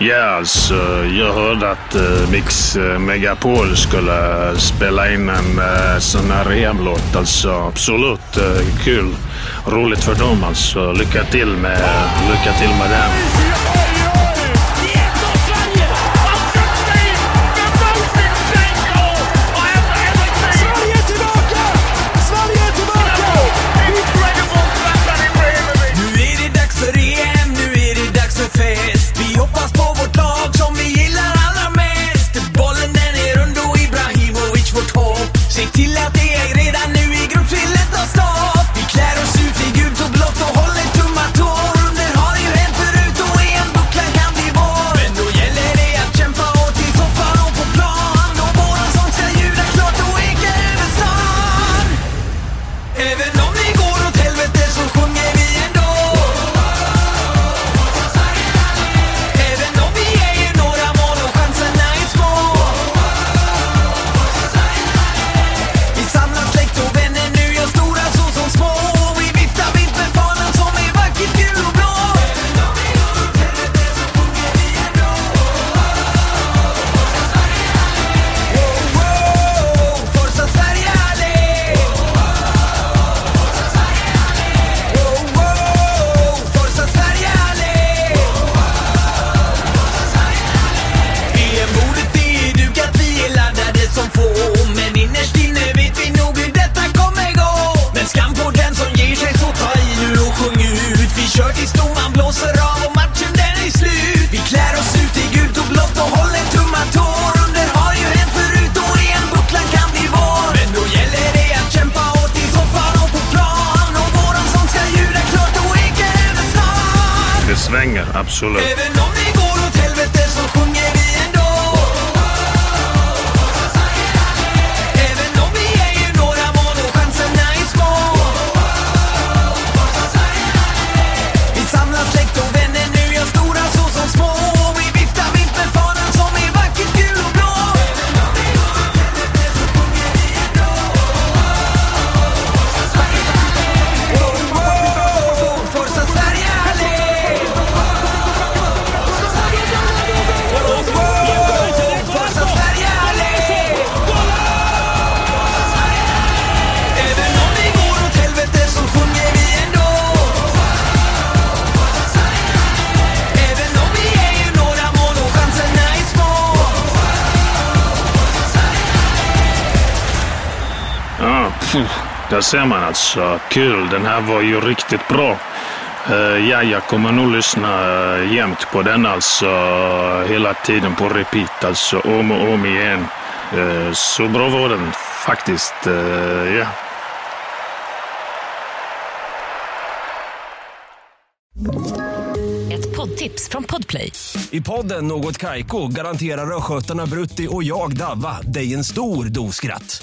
Ja, alltså, jag hörde att uh, Mix eh, Megapol skulle eh, spela in en uh, sån här EM-låt. Alltså, absolut uh, kul. Roligt för dem alltså. Lycka till med, lycka till med den. Svänger, absolut. Där ser man alltså. Kul, den här var ju riktigt bra. Uh, ja, jag kommer nog lyssna uh, jämt på den alltså. hela tiden på repeat alltså. Om och om igen. Eh, så bra var den faktiskt. Eh, ja. Ett poddtips från Podplay. I podden Något Kaiko garanterar östgötarna Brutti och jag, Davva, dig en stor dos skratt.